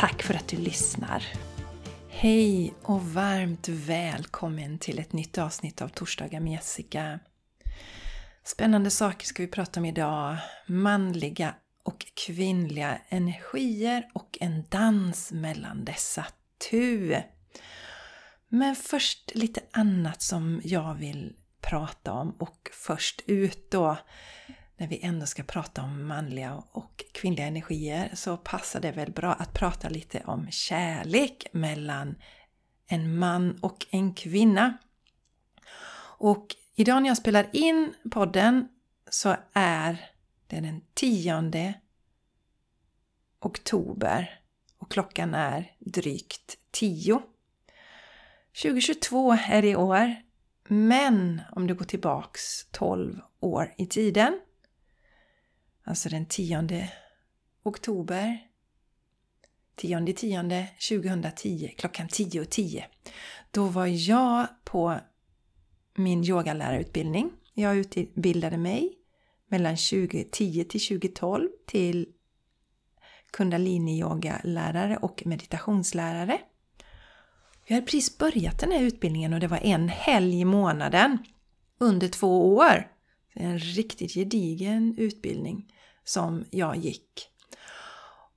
Tack för att du lyssnar! Hej och varmt välkommen till ett nytt avsnitt av Torsdagar med Jessica. Spännande saker ska vi prata om idag. Manliga och kvinnliga energier och en dans mellan dessa tu. Men först lite annat som jag vill prata om och först ut då när vi ändå ska prata om manliga och kvinnliga energier så passar det väl bra att prata lite om kärlek mellan en man och en kvinna. Och idag när jag spelar in podden så är det den 10 oktober och klockan är drygt 10. 2022 är det i år, men om du går tillbaks 12 år i tiden Alltså den 10 oktober 10 10 2010 klockan 10.10. 10. Då var jag på min yogalärarutbildning. Jag utbildade mig mellan 2010 till 2012 till kundalini-yoga-lärare och meditationslärare. Jag hade precis börjat den här utbildningen och det var en helg i månaden under två år. En riktigt gedigen utbildning som jag gick.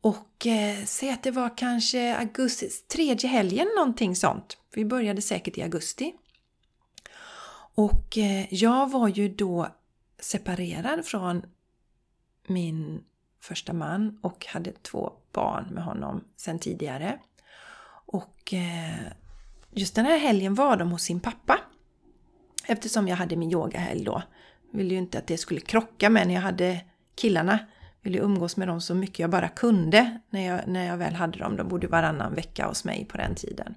Och eh, säg att det var kanske augusti, tredje helgen någonting sånt. Vi började säkert i augusti. Och eh, jag var ju då separerad från min första man och hade två barn med honom sedan tidigare. Och eh, just den här helgen var de hos sin pappa. Eftersom jag hade min yogahelg då. Ville ju inte att det skulle krocka med när jag hade killarna ville umgås med dem så mycket jag bara kunde när jag, när jag väl hade dem. De bodde varannan vecka hos mig på den tiden.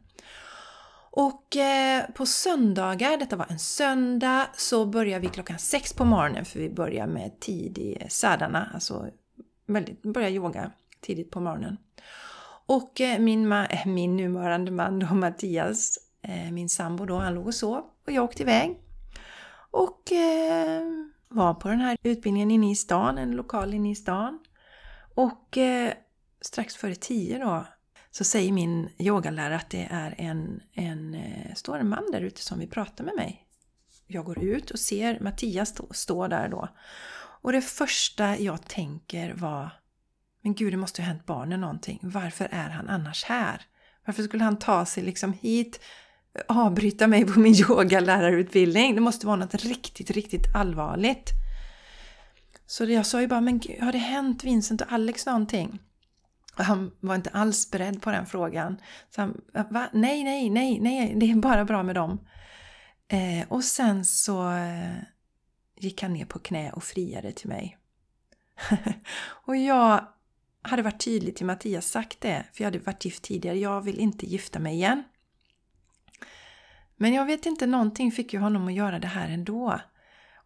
Och eh, på söndagar, detta var en söndag, så börjar vi klockan sex på morgonen för vi börjar med tidig sadhana, alltså väldigt, börjar yoga tidigt på morgonen. Och eh, min, ma eh, min nuvarande man då, Mattias, eh, min sambo då, han låg och sov och jag åkte iväg. Och eh, var på den här utbildningen inne i stan, en lokal inne i stan. Och eh, strax före tio då så säger min yogalärare att det är en, en, eh, står en man där ute som vill prata med mig. Jag går ut och ser Mattias stå, stå där då. Och det första jag tänker var Men gud, det måste ju ha hänt barnen någonting. Varför är han annars här? Varför skulle han ta sig liksom hit avbryta mig på min yogalärarutbildning. Det måste vara något riktigt, riktigt allvarligt. Så jag sa ju bara, men gud, har det hänt Vincent och Alex någonting? Och han var inte alls beredd på den frågan. Så han, va? Nej, nej, nej, nej, det är bara bra med dem. Eh, och sen så eh, gick han ner på knä och friade till mig. och jag hade varit tydlig till Mattias sagt det, för jag hade varit gift tidigare. Jag vill inte gifta mig igen. Men jag vet inte, någonting fick ju honom att göra det här ändå.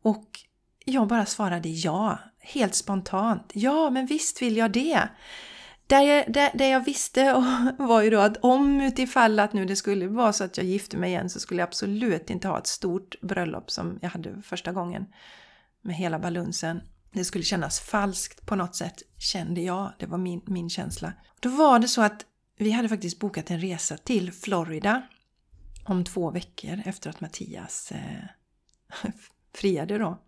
Och jag bara svarade ja, helt spontant. Ja, men visst vill jag det. Det jag, det, det jag visste var ju då att om utifall att nu det skulle vara så att jag gifte mig igen så skulle jag absolut inte ha ett stort bröllop som jag hade första gången med hela balunsen. Det skulle kännas falskt på något sätt, kände jag. Det var min, min känsla. Då var det så att vi hade faktiskt bokat en resa till Florida om två veckor efter att Mattias eh, friade då.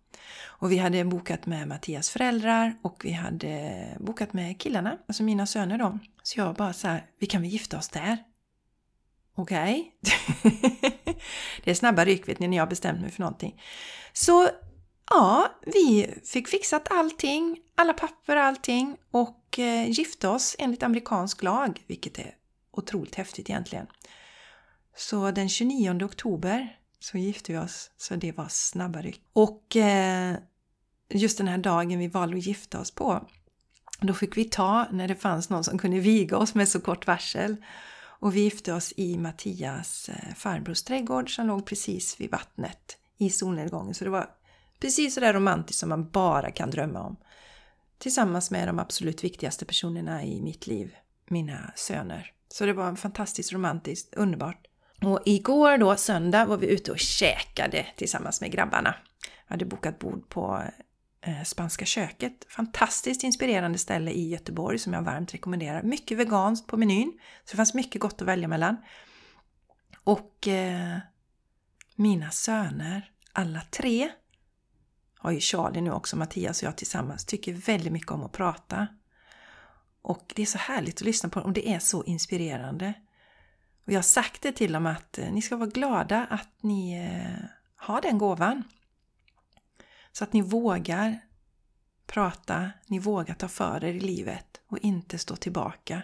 Och vi hade bokat med Mattias föräldrar och vi hade bokat med killarna, alltså mina söner då. Så jag bara så här, vi kan väl gifta oss där? Okej? Okay. det är snabba ryck vet ni när jag bestämt mig för någonting. Så ja, vi fick fixat allting, alla papper och allting och eh, gifte oss enligt amerikansk lag, vilket är otroligt häftigt egentligen. Så den 29 oktober så gifte vi oss, så det var snabba ryck. Och eh, just den här dagen vi valde att gifta oss på Då fick vi ta när det fanns någon som kunde viga oss med så kort varsel. Och vi gifte oss i Mattias eh, farbrors trädgård som låg precis vid vattnet i solnedgången. Så det var precis så där romantiskt som man bara kan drömma om. Tillsammans med de absolut viktigaste personerna i mitt liv, mina söner. Så det var fantastiskt romantiskt, underbart. Och igår då, söndag, var vi ute och käkade tillsammans med grabbarna. Jag hade bokat bord på eh, Spanska köket. Fantastiskt inspirerande ställe i Göteborg som jag varmt rekommenderar. Mycket veganskt på menyn, så det fanns mycket gott att välja mellan. Och eh, mina söner, alla tre, har ju Charlie nu också, Mattias och jag tillsammans, tycker väldigt mycket om att prata. Och det är så härligt att lyssna på dem och det är så inspirerande. Och jag har sagt det till dem att eh, ni ska vara glada att ni eh, har den gåvan. Så att ni vågar prata, ni vågar ta för er i livet och inte stå tillbaka.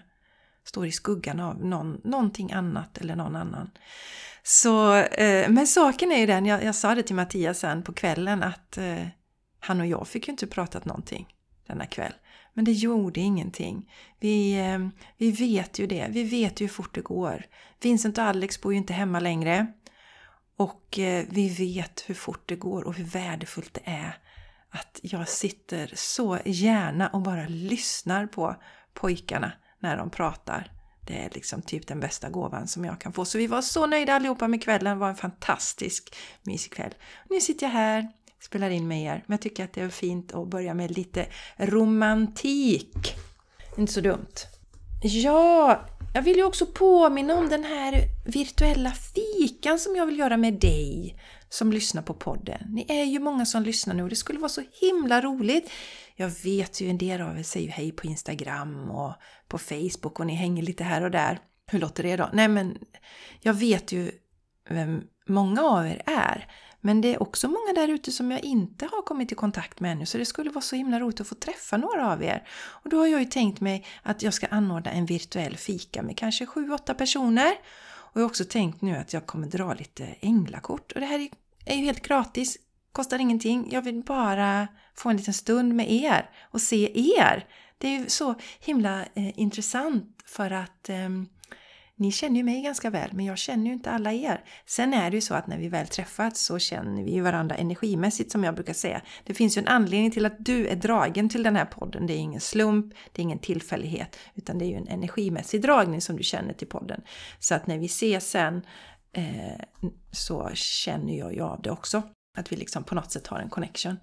Står i skuggan av någon, någonting annat eller någon annan. Så, eh, men saken är ju den, jag, jag sa det till Mattias sen på kvällen att eh, han och jag fick ju inte pratat någonting denna kväll. Men det gjorde ingenting. Vi, eh, vi vet ju det, vi vet ju hur fort det går. Vincent och Alex bor ju inte hemma längre. Och eh, vi vet hur fort det går och hur värdefullt det är att jag sitter så gärna och bara lyssnar på pojkarna när de pratar. Det är liksom typ den bästa gåvan som jag kan få. Så vi var så nöjda allihopa med kvällen. Det var en fantastisk mysig kväll. Nu sitter jag här, spelar in med er. Men jag tycker att det är fint att börja med lite romantik. Inte så dumt. Ja, jag vill ju också påminna om den här virtuella fikan som jag vill göra med dig som lyssnar på podden. Ni är ju många som lyssnar nu och det skulle vara så himla roligt. Jag vet ju en del av er säger hej på Instagram och på Facebook och ni hänger lite här och där. Hur låter det då? Nej men jag vet ju vem många av er är. Men det är också många där ute som jag inte har kommit i kontakt med ännu så det skulle vara så himla roligt att få träffa några av er. Och då har jag ju tänkt mig att jag ska anordna en virtuell fika med kanske 7-8 personer. Och jag har också tänkt nu att jag kommer dra lite änglakort. Och det här är ju helt gratis, kostar ingenting. Jag vill bara få en liten stund med er och se er. Det är ju så himla eh, intressant för att eh, ni känner ju mig ganska väl, men jag känner ju inte alla er. Sen är det ju så att när vi väl träffats så känner vi ju varandra energimässigt som jag brukar säga. Det finns ju en anledning till att du är dragen till den här podden. Det är ingen slump, det är ingen tillfällighet, utan det är ju en energimässig dragning som du känner till podden. Så att när vi ses sen eh, så känner jag ju av det också. Att vi liksom på något sätt har en connection.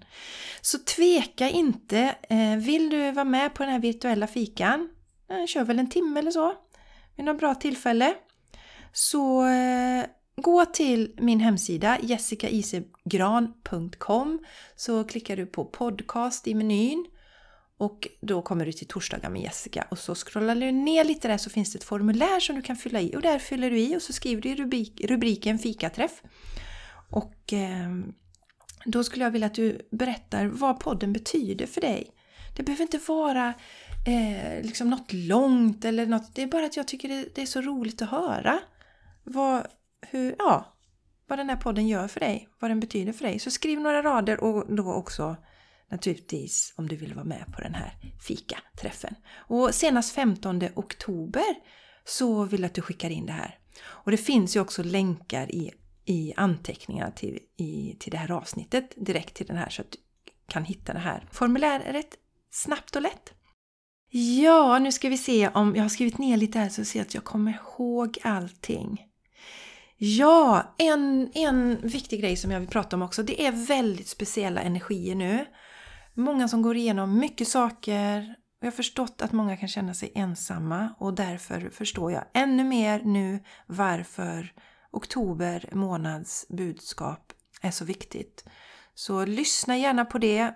Så tveka inte. Eh, vill du vara med på den här virtuella fikan? Eh, kör väl en timme eller så vid något bra tillfälle. Så eh, gå till min hemsida jessikaisegran.com så klickar du på podcast i menyn och då kommer du till torsdagar med Jessica och så scrollar du ner lite där så finns det ett formulär som du kan fylla i och där fyller du i och så skriver du i rubrik, rubriken fikaträff. Och eh, då skulle jag vilja att du berättar vad podden betyder för dig. Det behöver inte vara eh, liksom något långt eller något. Det är bara att jag tycker det, det är så roligt att höra vad, hur, ja, vad den här podden gör för dig, vad den betyder för dig. Så skriv några rader och då också naturligtvis om du vill vara med på den här fika-träffen. Och senast 15 oktober så vill jag att du skickar in det här. Och det finns ju också länkar i, i anteckningarna till, i, till det här avsnittet direkt till den här så att du kan hitta det här formuläret snabbt och lätt. Ja, nu ska vi se om jag har skrivit ner lite här så ser jag att jag kommer ihåg allting. Ja, en, en viktig grej som jag vill prata om också, det är väldigt speciella energier nu. Många som går igenom mycket saker. Jag har förstått att många kan känna sig ensamma och därför förstår jag ännu mer nu varför oktober månads budskap är så viktigt. Så lyssna gärna på det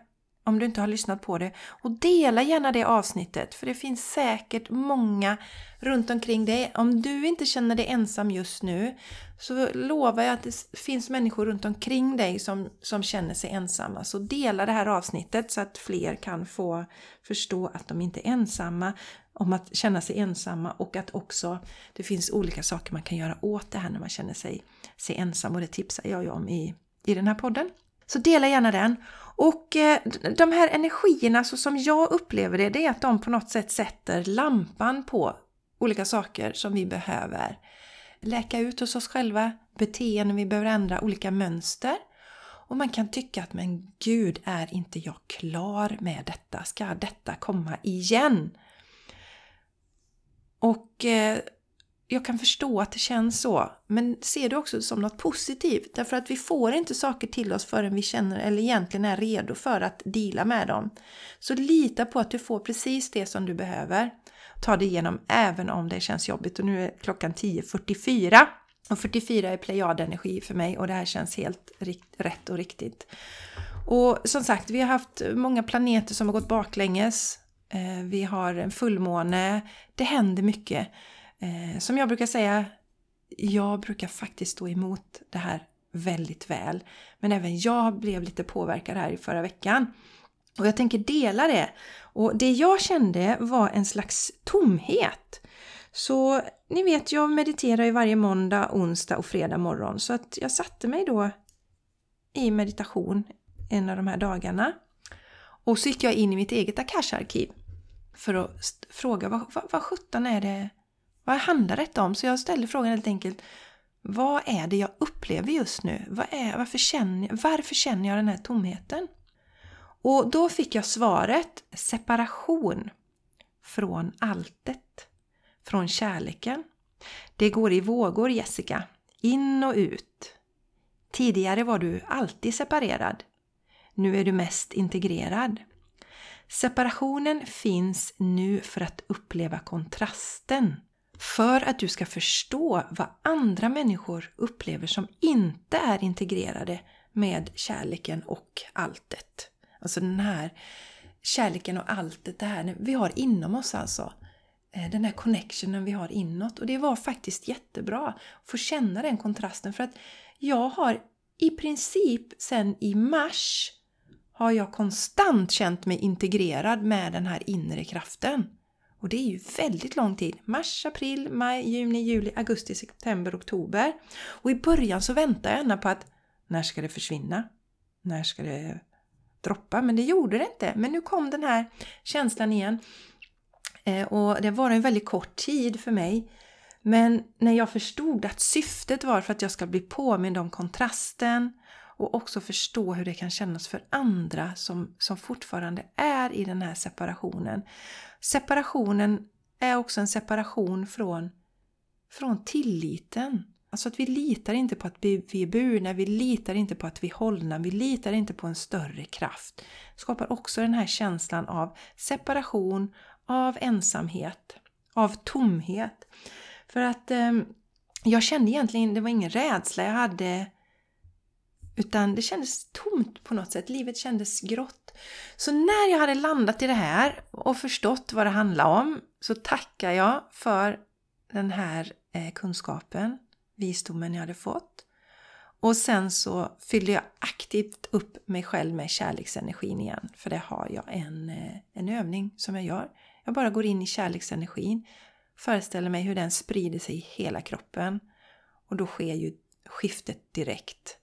om du inte har lyssnat på det. Och dela gärna det avsnittet för det finns säkert många runt omkring dig. Om du inte känner dig ensam just nu så lovar jag att det finns människor runt omkring dig som, som känner sig ensamma. Så dela det här avsnittet så att fler kan få förstå att de inte är ensamma om att känna sig ensamma och att också det finns olika saker man kan göra åt det här när man känner sig, sig ensam och det tipsar jag ju om i, i den här podden. Så dela gärna den. Och eh, de här energierna så som jag upplever det, det är att de på något sätt sätter lampan på olika saker som vi behöver läka ut hos oss själva, beteenden vi behöver ändra, olika mönster. Och man kan tycka att men gud, är inte jag klar med detta? Ska detta komma igen? Och eh, jag kan förstå att det känns så, men ser det också som något positivt. Därför att vi får inte saker till oss förrän vi känner eller egentligen är redo för att dela med dem. Så lita på att du får precis det som du behöver. Ta det igenom även om det känns jobbigt. Och nu är klockan 10.44. Och 44 är plejadenergi för mig och det här känns helt rätt och riktigt. Och som sagt, vi har haft många planeter som har gått baklänges. Eh, vi har en fullmåne. Det händer mycket. Eh, som jag brukar säga, jag brukar faktiskt stå emot det här väldigt väl. Men även jag blev lite påverkad här i förra veckan. Och jag tänker dela det. Och det jag kände var en slags tomhet. Så ni vet, jag mediterar ju varje måndag, onsdag och fredag morgon. Så att jag satte mig då i meditation en av de här dagarna. Och så gick jag in i mitt eget Akash-arkiv för att fråga vad, vad, vad sjutton är det vad handlar detta om? Så jag ställde frågan helt enkelt. Vad är det jag upplever just nu? Vad är, varför, känner, varför känner jag den här tomheten? Och då fick jag svaret separation från alltet, från kärleken. Det går i vågor Jessica, in och ut. Tidigare var du alltid separerad. Nu är du mest integrerad. Separationen finns nu för att uppleva kontrasten för att du ska förstå vad andra människor upplever som inte är integrerade med kärleken och alltet. Alltså den här kärleken och alltet, det här vi har inom oss alltså. Eh, den här connectionen vi har inåt. Och det var faktiskt jättebra att få känna den kontrasten för att jag har i princip sen i mars har jag konstant känt mig integrerad med den här inre kraften. Och det är ju väldigt lång tid. Mars, april, maj, juni, juli, augusti, september, oktober. Och i början så väntade jag gärna på att när ska det försvinna? När ska det droppa? Men det gjorde det inte. Men nu kom den här känslan igen. Eh, och det var en väldigt kort tid för mig. Men när jag förstod att syftet var för att jag ska bli påmind om kontrasten och också förstå hur det kan kännas för andra som, som fortfarande är i den här separationen separationen är också en separation från, från tilliten. Alltså att vi litar inte på att vi är burna, vi litar inte på att vi är hållna, vi litar inte på en större kraft. skapar också den här känslan av separation, av ensamhet, av tomhet. För att eh, jag kände egentligen, det var ingen rädsla jag hade utan det kändes tomt på något sätt. Livet kändes grått. Så när jag hade landat i det här och förstått vad det handlar om så tackar jag för den här eh, kunskapen, visdomen jag hade fått. Och sen så fyllde jag aktivt upp mig själv med kärleksenergin igen. För det har jag en, eh, en övning som jag gör. Jag bara går in i kärleksenergin, föreställer mig hur den sprider sig i hela kroppen. Och då sker ju skiftet direkt.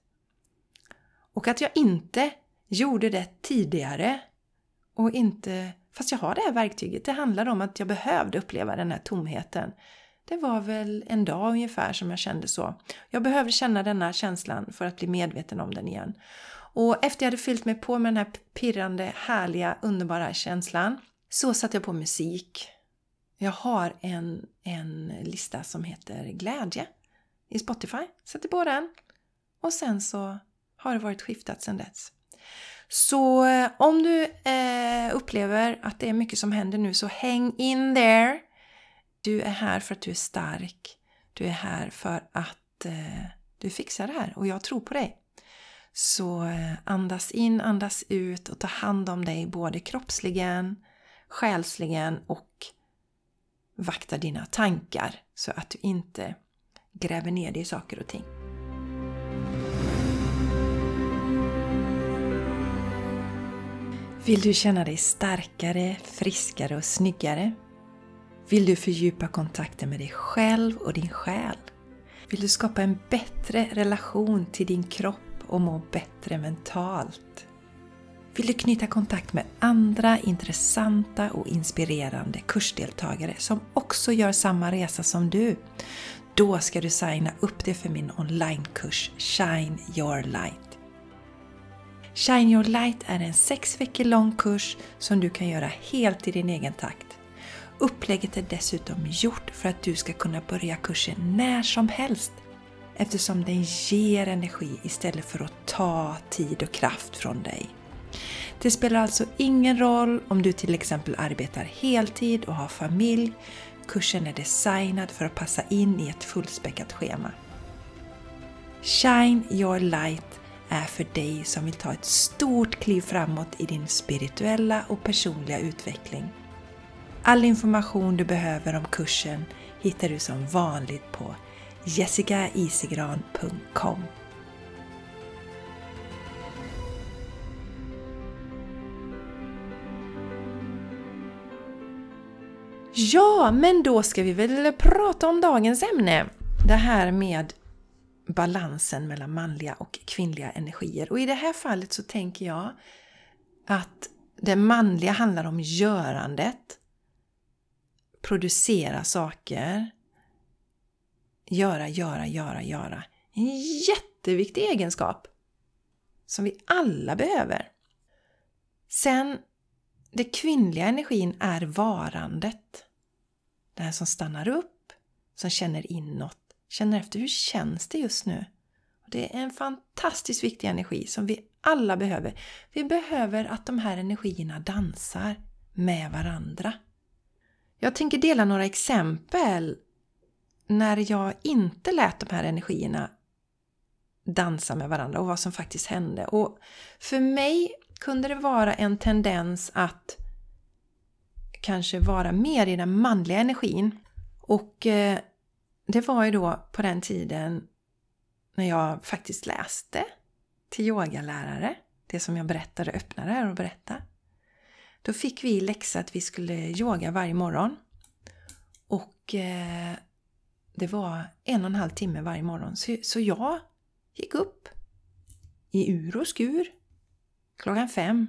Och att jag inte gjorde det tidigare och inte, fast jag har det här verktyget, det handlar om att jag behövde uppleva den här tomheten. Det var väl en dag ungefär som jag kände så. Jag behövde känna denna känslan för att bli medveten om den igen. Och efter jag hade fyllt mig på med den här pirrande, härliga, underbara känslan så satte jag på musik. Jag har en, en lista som heter Glädje i Spotify. Sätter på den. Och sen så har det varit skiftat sedan dess. Så eh, om du eh, upplever att det är mycket som händer nu så häng in there! Du är här för att du är stark. Du är här för att eh, du fixar det här och jag tror på dig. Så eh, andas in, andas ut och ta hand om dig både kroppsligen, själsligen och vakta dina tankar så att du inte gräver ner dig i saker och ting. Vill du känna dig starkare, friskare och snyggare? Vill du fördjupa kontakten med dig själv och din själ? Vill du skapa en bättre relation till din kropp och må bättre mentalt. Vill du knyta kontakt med andra intressanta och inspirerande kursdeltagare som också gör samma resa som du? Då ska du signa upp dig för min onlinekurs Shine Your Light. Shine Your Light är en sex veckor lång kurs som du kan göra helt i din egen takt. Upplägget är dessutom gjort för att du ska kunna börja kursen när som helst eftersom den ger energi istället för att ta tid och kraft från dig. Det spelar alltså ingen roll om du till exempel arbetar heltid och har familj. Kursen är designad för att passa in i ett fullspäckat schema. Shine your light är för dig som vill ta ett stort kliv framåt i din spirituella och personliga utveckling. All information du behöver om kursen hittar du som vanligt på jessicaisigran.com Ja, men då ska vi väl prata om dagens ämne. Det här med balansen mellan manliga och kvinnliga energier. Och i det här fallet så tänker jag att det manliga handlar om görandet. Producera saker. Göra, göra, göra, göra. En jätteviktig egenskap som vi alla behöver. Sen, det kvinnliga energin är varandet. Det här som stannar upp, som känner inåt, känner efter hur känns det just nu? Det är en fantastiskt viktig energi som vi alla behöver. Vi behöver att de här energierna dansar med varandra. Jag tänker dela några exempel när jag inte lät de här energierna dansa med varandra och vad som faktiskt hände. Och för mig kunde det vara en tendens att kanske vara mer i den manliga energin. Och eh, det var ju då på den tiden när jag faktiskt läste till yogalärare, det som jag berättade, öppnade här och berättade. Då fick vi läxa att vi skulle yoga varje morgon. Och eh, det var en och en halv timme varje morgon. Så, så jag gick upp i ur och skur klockan fem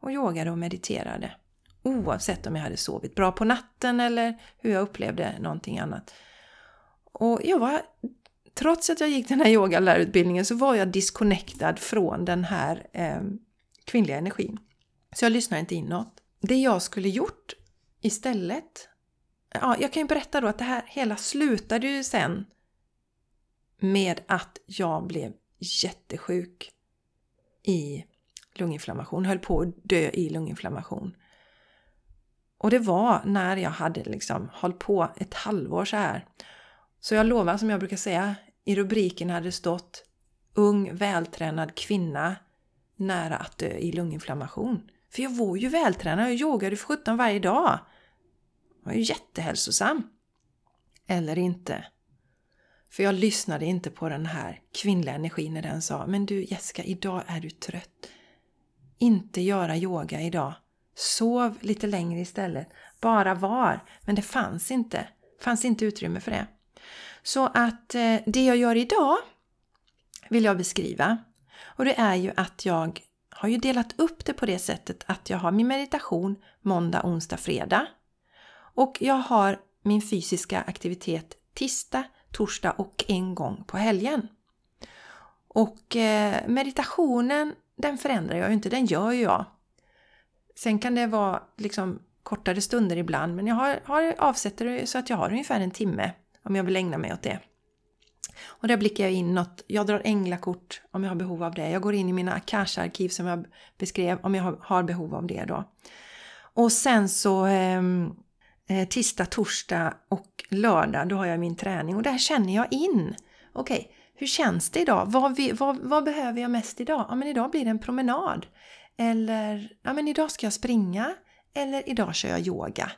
och yogade och mediterade. Oavsett om jag hade sovit bra på natten eller hur jag upplevde någonting annat. Och jag var, trots att jag gick den här yogalärarutbildningen så var jag disconnectad från den här eh, kvinnliga energin. Så jag lyssnade inte inåt. Det jag skulle gjort istället Ja, jag kan ju berätta då att det här hela slutade ju sen med att jag blev jättesjuk i lunginflammation, höll på att dö i lunginflammation. Och det var när jag hade liksom hållit på ett halvår så här. Så jag lovar, som jag brukar säga, i rubriken hade det stått Ung vältränad kvinna nära att dö i lunginflammation. För jag var ju vältränad, jag yogade för 17 varje dag. Jag var ju jättehälsosam. Eller inte. För jag lyssnade inte på den här kvinnliga energin när den sa Men du Jessica, idag är du trött. Inte göra yoga idag. Sov lite längre istället. Bara var. Men det fanns inte. fanns inte utrymme för det. Så att eh, det jag gör idag vill jag beskriva. Och det är ju att jag har ju delat upp det på det sättet att jag har min meditation måndag, onsdag, fredag. Och jag har min fysiska aktivitet tisdag, torsdag och en gång på helgen. Och eh, meditationen, den förändrar jag ju inte, den gör ju jag. Sen kan det vara liksom kortare stunder ibland, men jag har, har avsätter det så att jag har ungefär en timme om jag vill ägna mig åt det. Och där blickar jag inåt. Jag drar änglakort om jag har behov av det. Jag går in i mina Akasha-arkiv som jag beskrev om jag har behov av det då. Och sen så ehm, eh, tisdag, torsdag och lördag, då har jag min träning och där känner jag in. Okej, okay, hur känns det idag? Vad, vi, vad, vad, behöver jag mest idag? Ja, men idag blir det en promenad. Eller, ja men idag ska jag springa. Eller idag kör jag yoga.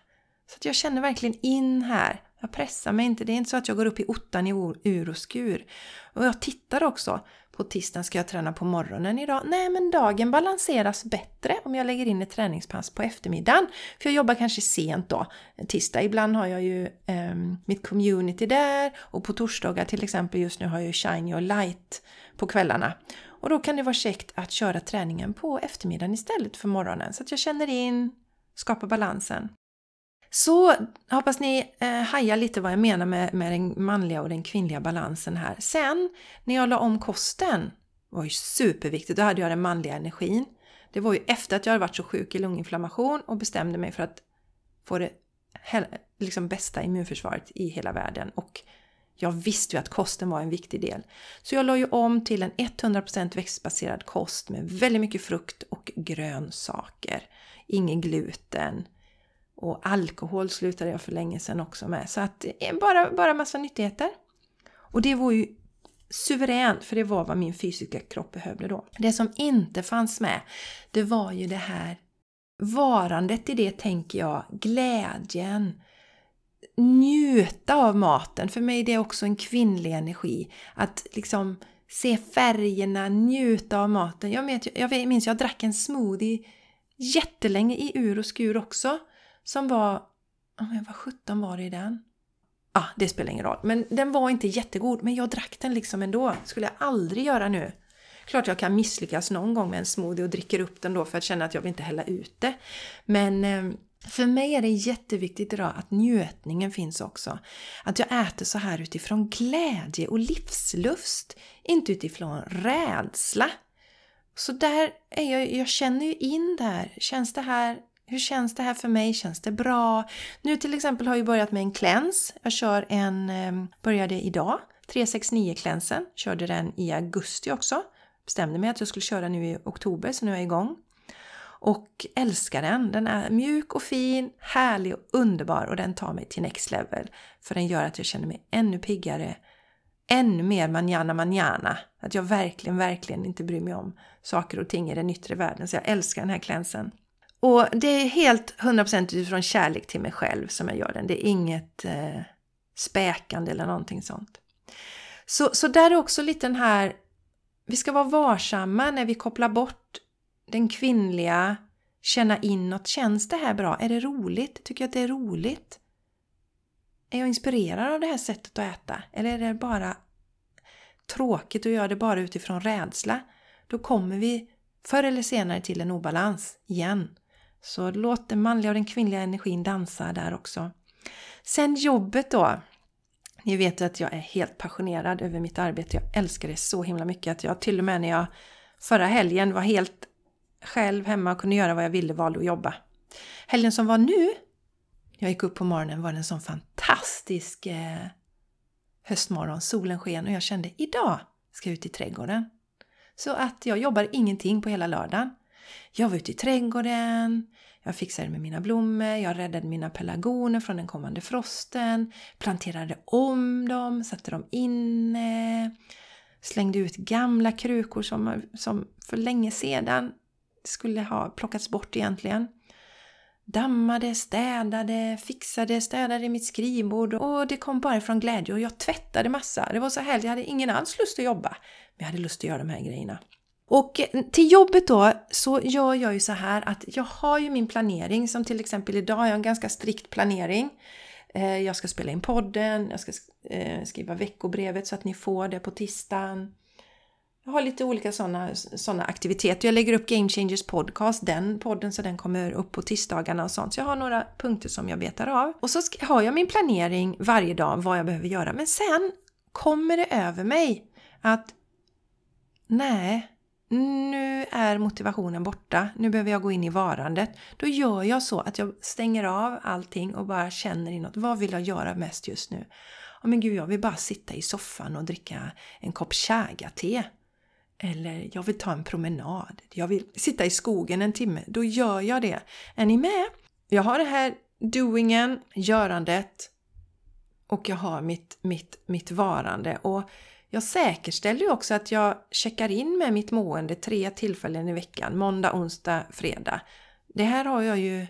Så att jag känner verkligen in här. Jag pressar mig inte. Det är inte så att jag går upp i ottan i ur och skur. Och jag tittar också. På tisdagen ska jag träna på morgonen idag. Nej, men dagen balanseras bättre om jag lägger in ett träningspass på eftermiddagen. För jag jobbar kanske sent då, tisdag. Ibland har jag ju eh, mitt community där och på torsdagar till exempel just nu har jag ju Shine Your Light på kvällarna. Och då kan det vara käckt att köra träningen på eftermiddagen istället för morgonen så att jag känner in, skapar balansen. Så hoppas ni eh, hajar lite vad jag menar med, med den manliga och den kvinnliga balansen här. Sen när jag la om kosten, var ju superviktigt, då hade jag den manliga energin. Det var ju efter att jag hade varit så sjuk i lunginflammation och bestämde mig för att få det liksom bästa immunförsvaret i hela världen. Och jag visste ju att kosten var en viktig del. Så jag la ju om till en 100% växtbaserad kost med väldigt mycket frukt och grönsaker. Ingen gluten. Och alkohol slutade jag för länge sedan också med. Så att eh, bara, bara massa nyttigheter. Och det var ju suveränt, för det var vad min fysiska kropp behövde då. Det som inte fanns med, det var ju det här varandet i det tänker jag, glädjen, njuta av maten. För mig är det också en kvinnlig energi. Att liksom se färgerna, njuta av maten. Jag, vet, jag minns jag drack en smoothie jättelänge i ur och skur också. Som var, men vad 17 var det i den? ah, det spelar ingen roll. Men den var inte jättegod, men jag drack den liksom ändå. skulle jag aldrig göra nu. Klart jag kan misslyckas någon gång med en smoothie och dricker upp den då för att känna att jag vill inte hälla ut det. Men ehm, för mig är det jätteviktigt idag att njutningen finns också. Att jag äter så här utifrån glädje och livslust, inte utifrån rädsla. Så där är jag, jag känner ju in där. Känns det här hur känns det här för mig? Känns det bra? Nu till exempel har jag börjat med en cleanse. Jag kör en, ehm, började idag, 369-cleansen. Körde den i augusti också. Bestämde mig att jag skulle köra nu i oktober, så nu är jag igång. Och älskar den. Den är mjuk och fin, härlig och underbar och den tar mig till next level. För den gör att jag känner mig ännu piggare, ännu mer manjana manjana. Att jag verkligen, verkligen inte bryr mig om saker och ting i den yttre världen. Så jag älskar den här klänsen. Och det är helt 100% utifrån kärlek till mig själv som jag gör den. Det är inget eh, späkande eller någonting sånt. Så, så där är också lite den här, vi ska vara varsamma när vi kopplar bort den kvinnliga, känna inåt. Känns det här bra? Är det roligt? Tycker jag att det är roligt? Är jag inspirerad av det här sättet att äta? Eller är det bara tråkigt och gör det bara utifrån rädsla? Då kommer vi förr eller senare till en obalans igen. Så låt den manliga och den kvinnliga energin dansa där också. Sen jobbet då. Ni vet att jag är helt passionerad över mitt arbete. Jag älskar det så himla mycket att jag till och med när jag förra helgen var helt själv hemma och kunde göra vad jag ville valde att jobba. Helgen som var nu, jag gick upp på morgonen, var det en sån fantastisk eh, höstmorgon. Solen sken och jag kände idag ska jag ut i trädgården. Så att jag jobbar ingenting på hela lördagen. Jag var ute i trädgården, jag fixade med mina blommor, jag räddade mina pelargoner från den kommande frosten, planterade om dem, satte dem inne, slängde ut gamla krukor som, som för länge sedan skulle ha plockats bort egentligen. Dammade, städade, fixade, städade mitt skrivbord och det kom bara från glädje och jag tvättade massa. Det var så härligt, jag hade ingen alls lust att jobba. Men jag hade lust att göra de här grejerna. Och till jobbet då så gör jag ju så här att jag har ju min planering som till exempel idag har jag en ganska strikt planering. Eh, jag ska spela in podden, jag ska eh, skriva veckobrevet så att ni får det på tisdagen. Jag har lite olika sådana såna aktiviteter. Jag lägger upp Game Changers podcast, den podden, så den kommer upp på tisdagarna och sånt. Så jag har några punkter som jag betar av. Och så har jag min planering varje dag vad jag behöver göra. Men sen kommer det över mig att nej, nu är motivationen borta, nu behöver jag gå in i varandet. Då gör jag så att jag stänger av allting och bara känner inåt. Vad vill jag göra mest just nu? Oh, men gud, jag vill bara sitta i soffan och dricka en kopp chaga-te. Eller jag vill ta en promenad. Jag vill sitta i skogen en timme. Då gör jag det. Är ni med? Jag har det här doingen, görandet och jag har mitt, mitt, mitt varande. Och jag säkerställer ju också att jag checkar in med mitt mående tre tillfällen i veckan. Måndag, onsdag, fredag. Det här har jag ju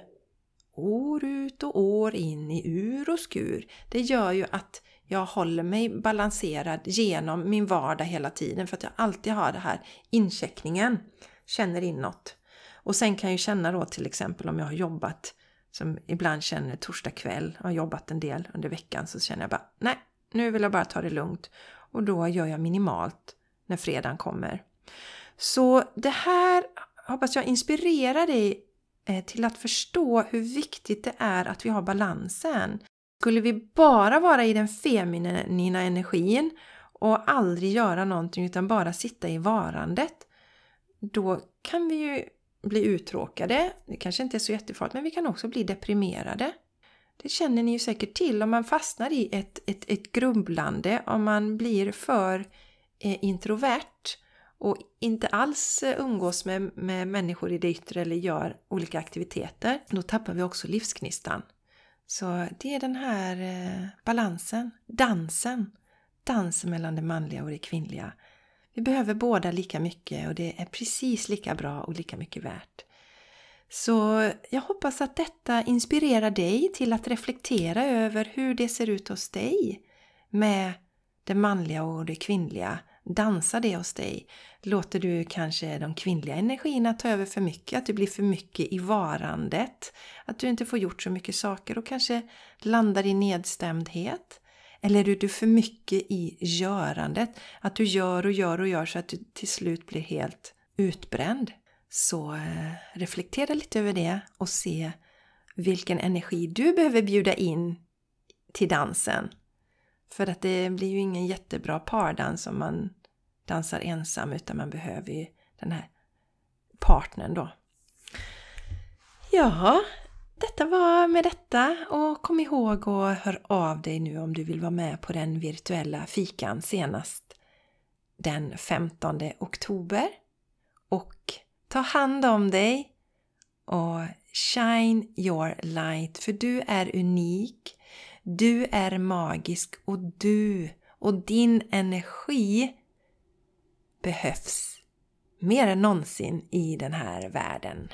år ut och år in i ur och skur. Det gör ju att jag håller mig balanserad genom min vardag hela tiden för att jag alltid har det här incheckningen. Känner inåt. Och sen kan jag känna då till exempel om jag har jobbat som ibland känner torsdag kväll har jobbat en del under veckan så känner jag bara nej, nu vill jag bara ta det lugnt och då gör jag minimalt när fredagen kommer. Så det här hoppas jag inspirerar dig eh, till att förstå hur viktigt det är att vi har balansen. Skulle vi bara vara i den feminina energin och aldrig göra någonting utan bara sitta i varandet, då kan vi ju bli uttråkade. Det kanske inte är så jättefarligt, men vi kan också bli deprimerade. Det känner ni ju säkert till om man fastnar i ett, ett, ett grumblande, om man blir för eh, introvert och inte alls eh, umgås med, med människor i det yttre eller gör olika aktiviteter, då tappar vi också livsknistan. Så det är den här eh, balansen, dansen, dansen mellan det manliga och det kvinnliga. Vi behöver båda lika mycket och det är precis lika bra och lika mycket värt. Så jag hoppas att detta inspirerar dig till att reflektera över hur det ser ut hos dig med det manliga och det kvinnliga. Dansar det hos dig? Låter du kanske de kvinnliga energierna ta över för mycket? Att du blir för mycket i varandet? Att du inte får gjort så mycket saker och kanske landar i nedstämdhet? Eller är du för mycket i görandet? Att du gör och gör och gör så att du till slut blir helt utbränd? Så eh, reflektera lite över det och se vilken energi du behöver bjuda in till dansen. För att det blir ju ingen jättebra pardans om man dansar ensam utan man behöver ju den här partnern då. Ja, detta var med detta och kom ihåg och hör av dig nu om du vill vara med på den virtuella fikan senast den 15 oktober. Och ta hand om dig och shine your light för du är unik, du är magisk och du och din energi behövs mer än någonsin i den här världen.